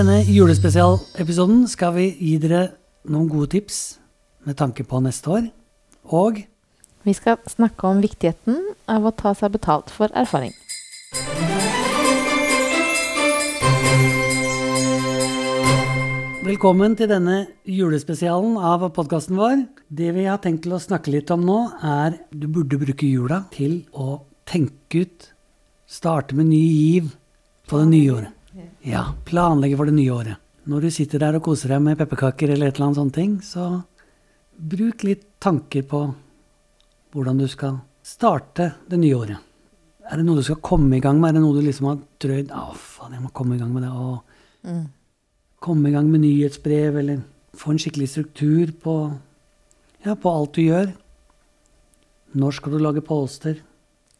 I denne julespesialepisoden skal vi gi dere noen gode tips med tanke på neste år. Og Vi skal snakke om viktigheten av å ta seg betalt for erfaring. velkommen til denne julespesialen av podkasten vår. Det vi har tenkt til å snakke litt om nå, er du burde bruke jula til å tenke ut, starte med ny giv på det nye året. Ja, planlegge for det nye året. Når du sitter der og koser deg med pepperkaker eller et eller annet sånt ting, så bruk litt tanker på hvordan du skal starte det nye året. Er det noe du skal komme i gang med? Er det noe du liksom har drøyd Å, faen, jeg må komme i gang med det. Og komme i gang med nyhetsbrev, eller få en skikkelig struktur på, ja, på alt du gjør. Når skal du lage poster?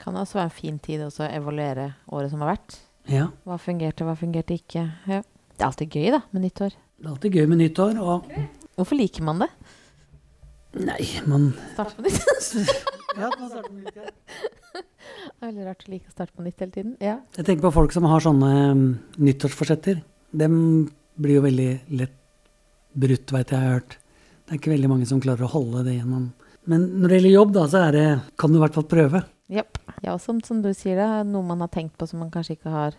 Kan også være en fin tid også å evaluere året som har vært. Ja. Hva fungerte, hva fungerte ikke. Ja. Det er alltid gøy da, med nyttår. Det er alltid gøy med nyttår, og Hvorfor liker man det? Nei, man Starte på nytt. Ja, man starter med nytt, ja. det er veldig rart å like å starte på nytt hele tiden. Ja. Jeg tenker på folk som har sånne um, nyttårsforsetter. Dem blir jo veldig lett brutt, veit jeg jeg har hørt. Det er ikke veldig mange som klarer å holde det gjennom. Men når det gjelder jobb, da, så er det, kan du i hvert fall prøve. Japp. Ja, som, som du sier, det er noe man har tenkt på som man kanskje ikke har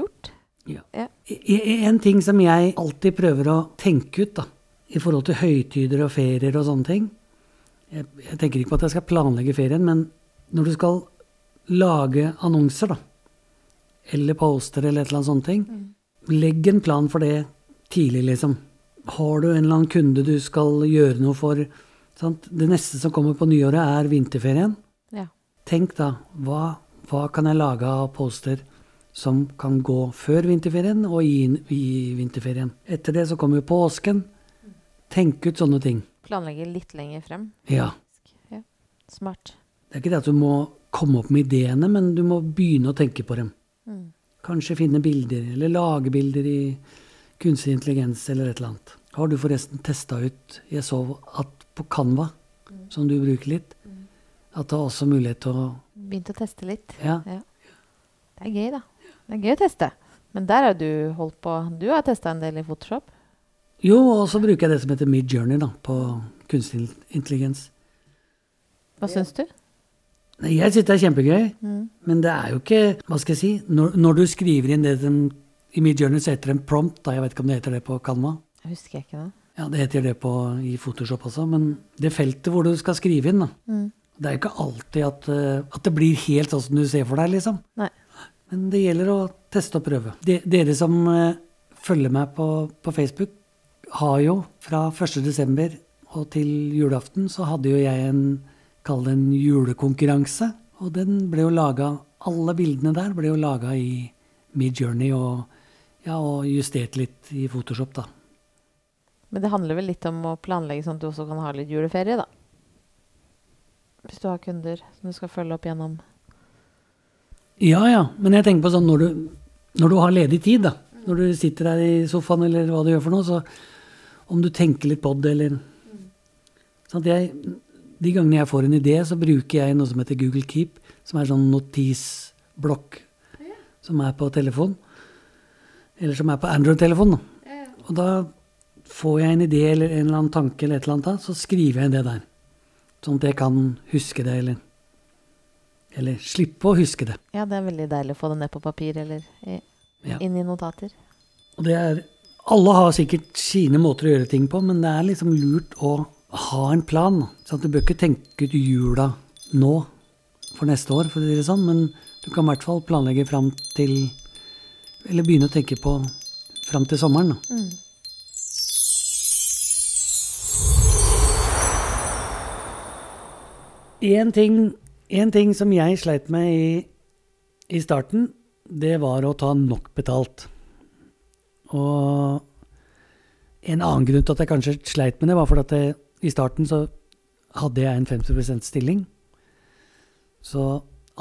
gjort. Ja. Ja. En ting som jeg alltid prøver å tenke ut, da, i forhold til høytider og ferier og sånne ting jeg, jeg tenker ikke på at jeg skal planlegge ferien, men når du skal lage annonser, da, eller poster eller et eller annet sånt ting, legg en plan for det tidlig, liksom. Har du en eller annen kunde du skal gjøre noe for sant? Det neste som kommer på nyåret, er vinterferien. Tenk da, hva, hva kan jeg lage av poster som kan gå før vinterferien og i, i vinterferien? Etter det så kommer jo påsken. Tenk ut sånne ting. Planlegge litt lenger frem. Ja. Ja. Smart. Det er ikke det at du må komme opp med ideene, men du må begynne å tenke på dem. Mm. Kanskje finne bilder, eller lage bilder i kunstig intelligens eller et eller annet. Har du forresten testa ut Jeg så at på Canva, som du bruker litt, at det er også mulighet til å Begynt å teste litt. Ja. Det er gøy, da. Det er gøy å teste. Men der har du holdt på Du har testa en del i Photoshop. Jo, og så bruker jeg det som heter Mid Journey da, på kunstig intelligens. Hva syns du? Jeg syns det er kjempegøy, Mm. men det er jo ikke Hva skal jeg si? Når, når du skriver inn det som I Mid Journey så heter det en prompt, da. Jeg vet ikke om det heter det på Canva. Jeg husker ikke det. Ja, det heter det på, i Photoshop også, men det feltet hvor du skal skrive inn, da. Mm. Det er jo ikke alltid at, eh, at det blir helt sånn som du ser for deg, liksom. Nei. Men det gjelder å teste og prøve. De, dere som eh, følger meg på, på Facebook, har jo fra 1.12. og til julaften så hadde jo jeg en Kall det en julekonkurranse. Og den ble jo laga Alle bildene der ble jo laga i Midjourney og, ja, og justert litt i Photoshop, da. Men det handler vel litt om å planlegge sånn at du også kan ha litt juleferie, da. Hvis du har kunder som du skal følge opp gjennom. Ja, ja. Men jeg tenker på sånn når du, når du har ledig tid, da. Når du sitter der i sofaen eller hva du gjør for noe, så om du tenker litt på det, eller sånn at jeg, De gangene jeg får en idé, så bruker jeg noe som heter Google Keep, som er sånn notisblokk som er på telefon. Eller som er på Android-telefon. Og da får jeg en idé eller en eller annen tanke, eller et eller annet, da, så skriver jeg det der. Sånn at jeg kan huske det, eller, eller slippe å huske det. Ja, det er veldig deilig å få det ned på papir eller i, Ja. inn i notater. Og det er Alle har sikkert sine måter å gjøre ting på, men det er liksom lurt å ha en plan. Sånn at du bør ikke tenke ut jula nå for neste år, for å si det sånn, men du kan i hvert fall planlegge fram til Eller begynne å tenke på fram til sommeren. da. Mm. En ting, ting som jeg sleit med i, i starten, det var å ta nok betalt. Og en annen grunn til at jeg kanskje sleit med det, var fordi at jeg, i starten så hadde jeg en 50% stilling. Så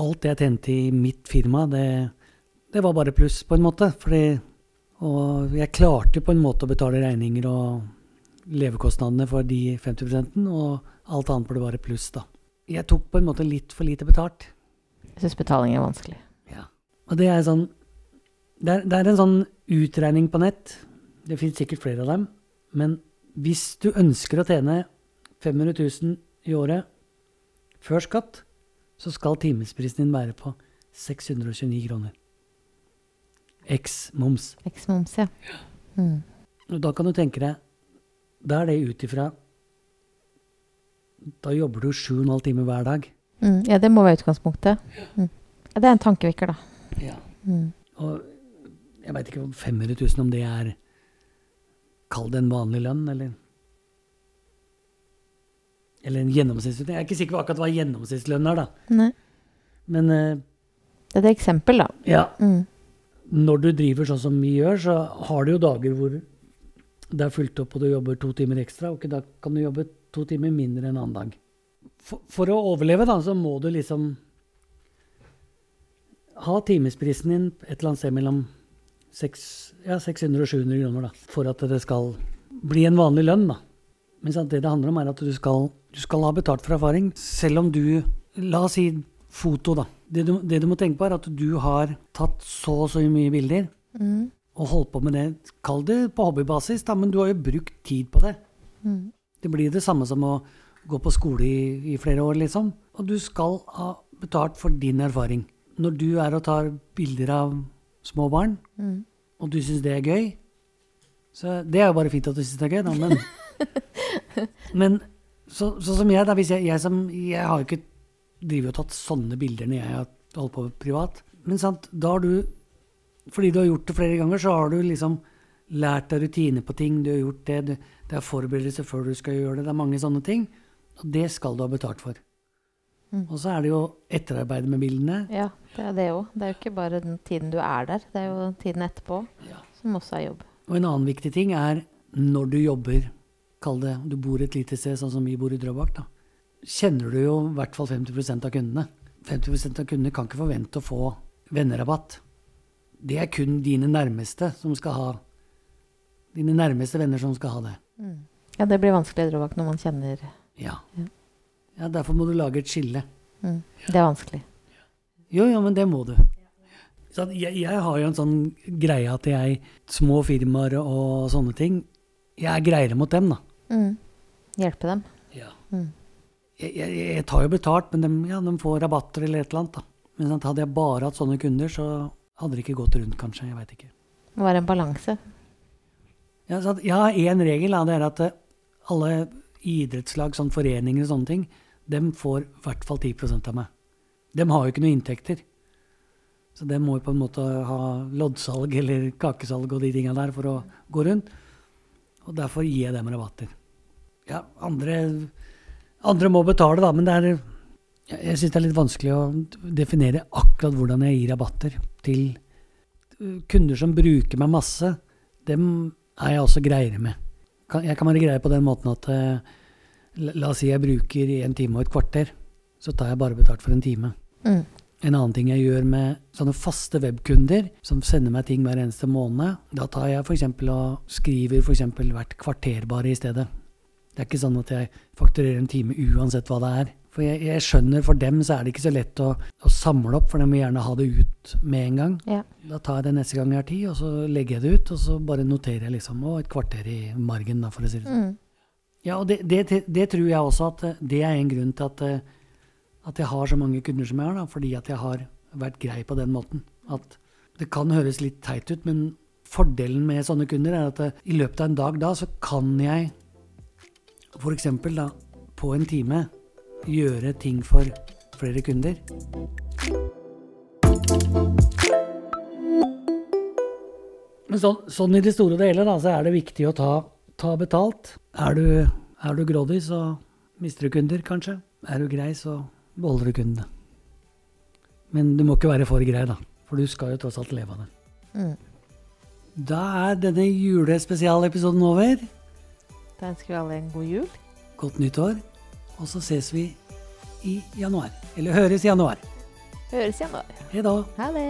alt jeg tjente i mitt firma, det, det var bare pluss, på en måte. Fordi, og jeg klarte på en måte å betale regninger og levekostnadene for de 50 og alt annet ble bare pluss, da. Jeg tok på en måte litt for lite betalt. Jeg syns betaling er vanskelig. Og det er sånn Det er, det er en sånn utregning på nett. Det finnes sikkert flere av dem. Men hvis du ønsker å tjene 500 000 i året før skatt, så skal timesprisen din være på 629 kroner. X moms. Eks-moms, ja. Mm. Da kan du tenke deg Da er det ut ifra Da jobber du sju og en halv time hver dag. Mm. Ja, det må være utgangspunktet. Mm. Ja, det er en tankevekker, da. Ja. Mm. Og jeg veit ikke om 500 000 om det er Kall det en vanlig lønn, eller Eller en gjennomsnittslønn. Jeg er ikke sikker på akkurat hva gjennomsnittslønn er, da. Nei. Men uh, Det er et eksempel, da. ja, Mm. når du driver sånn som vi gjør, så har du jo dager hvor det er fulgt opp og du jobber to timer ekstra, og da kan du jobbe to timer mindre en annen dag. For, for å overleve, da, så må du liksom ha timesprisen din et eller annet sted mellom seks- ja, 600 og 700 kroner, da, for at det skal bli en vanlig lønn, da. Men sant, det det handler om, er at du skal, du skal ha betalt for erfaring, selv om du La oss si foto, da. Det du, det du må tenke på, er at du har tatt så og så mye bilder Mm. og holdt på med det. Kall det på hobbybasis, da, men du har jo brukt tid på det. Mm. Det blir det samme som å gå på skole i, i flere år, liksom. Og du skal ha betalt for din erfaring. Når du er og tar bilder av små barn, Mm. og du syns det er gøy Så det er jo bare fint at du syns det er gøy, da, men Men så, sånn som jeg, da. Hvis jeg, jeg, som, jeg har jo ikke drevet og tatt sånne bilder når jeg har holdt på privat. Men sant, da har du Fordi du har gjort det flere ganger, så har du liksom lært deg rutiner på ting. Du har gjort det. Du, det er forberedelser før du skal gjøre det. Det er mange sånne ting. Og det skal du ha betalt for. Mm. Og så er det jo etterarbeidet med bildene. Ja, det er det òg. Det er jo ikke bare den tiden du er der, det er jo tiden etterpå Ja. som også er jobb. Og en annen viktig ting er når du jobber Kall det du bor et lite sted, sånn som vi bor i Drøbak. da, Kjenner du jo i hvert fall 50% av kundene. 50% av kundene kan ikke forvente å få vennerabatt. Det er kun dine nærmeste som skal ha Dine nærmeste venner som skal ha det. Mm. Ja, det blir vanskelig Drøbak når man kjenner Ja. Ja. ja. Derfor må du lage et skille. mm. Det er vanskelig. Jo, jo, men det må du. Så jeg, jeg har jo en sånn greie at jeg Små firmaer og sånne ting Jeg er greiere mot dem, da. Mm. Hjelpe dem. Ja. Mm. jeg, jeg, jeg tar jo betalt, men de, ja, de får rabatter eller et eller annet. da. Men sant, hadde jeg bare hatt sånne kunder, så hadde det ikke gått rundt, kanskje. Jeg veit ikke. Det må være en balanse. Ja, at, ja, en regel, da, det er at eh, alle idrettslag, sånn foreninger og sånne ting, de får i hvert fall 10 av meg. De har jo ikke noen inntekter. Så de må jo på en måte ha loddsalg eller kakesalg og de tinga der for å gå rundt. Og derfor gir jeg dem rabatter. Ja, andre, andre må betale, da, men det er jeg, syns det er litt vanskelig å definere akkurat hvordan jeg gir rabatter til uh, kunder som bruker meg masse. Dem er jeg også greiere med. Jeg kan være greier på den måten at eh, la, oss si jeg bruker en time og et kvarter, så tar jeg bare betalt for en time. Mm. En annen ting jeg gjør med sånne faste webkunder som sender meg ting hver eneste måned, da tar jeg f.eks. og skriver for eksempel hvert kvarter bare i stedet. Det er ikke sånn at jeg fakturerer en time uansett hva det er. For jeg, jeg skjønner for dem så er det ikke så lett å, å samle opp, for de vil gjerne ha det ut med en gang. Ja. Da tar jeg det neste gang jeg har tid, og så legger jeg det ut, og så bare noterer jeg liksom og et kvarter i margen, da, for å si det sånn. Mm. Ja, og det, det, det tror jeg også at eh, det er en grunn til at, eh, at jeg har så mange kunder som jeg har, da, fordi at jeg har vært grei på den måten. At det kan høres litt teit ut, men fordelen med sånne kunder er at eh, i løpet av en dag da, så kan jeg f.eks. da på en time gjøre ting for flere kunder. Men sånn, sånn i det store og hele da, så er det viktig å ta, ta betalt. Er du, er du grådig, så mister du kunder, kanskje. Er du grei, så beholder du kundene. Men du må ikke være for grei, da. For du skal jo tross alt leve av det. Mm. Da er denne julespesialepisoden over. Da ønsker vi alle en god jul. Godt nyttår. Og så ses vi i januar. Eller høres i januar. Høres i januar. Hei da. Ha det.